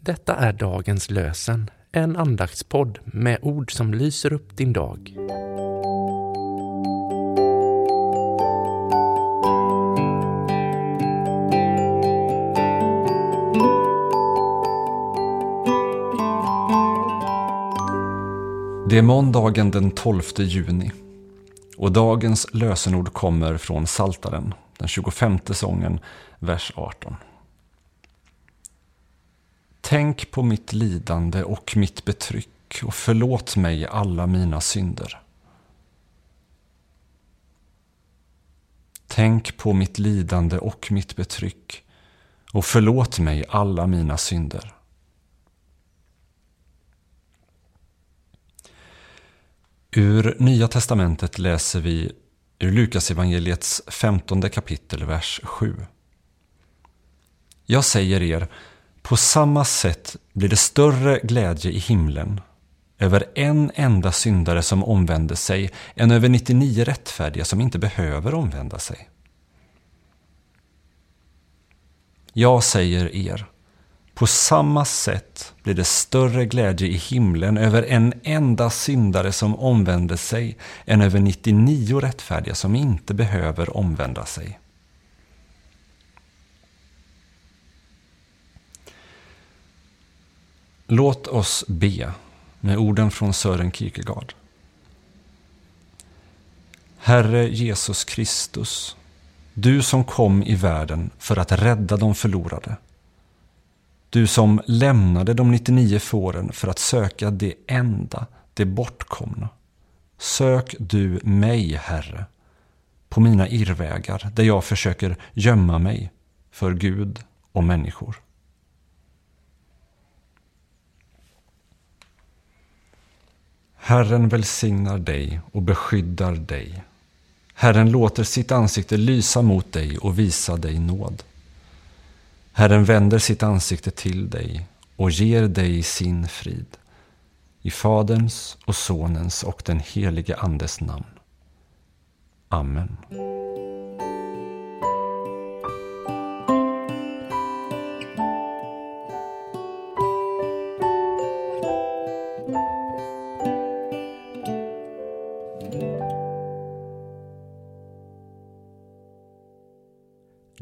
Detta är dagens lösen, en andaktspodd med ord som lyser upp din dag. Det är måndagen den 12 juni och dagens lösenord kommer från Saltaren, den 25 sången, vers 18. Tänk på mitt lidande och mitt betryck och förlåt mig alla mina synder. Tänk på mitt lidande och mitt betryck och förlåt mig alla mina synder. Ur Nya Testamentet läser vi ur Lukas evangeliets femtonde kapitel, vers 7. Jag säger er, på samma sätt blir det större glädje i himlen över en enda syndare som omvänder sig än över 99 rättfärdiga som inte behöver omvända sig. Jag säger er, på samma sätt blir det större glädje i himlen över en enda syndare som omvänder sig än över 99 rättfärdiga som inte behöver omvända sig. Låt oss be med orden från Sören Kierkegaard. Herre Jesus Kristus, du som kom i världen för att rädda de förlorade. Du som lämnade de 99 fåren för att söka det enda, det bortkomna. Sök du mig, Herre, på mina irrvägar där jag försöker gömma mig för Gud och människor. Herren välsignar dig och beskyddar dig. Herren låter sitt ansikte lysa mot dig och visa dig nåd. Herren vänder sitt ansikte till dig och ger dig sin frid. I Faderns och Sonens och den helige Andes namn. Amen.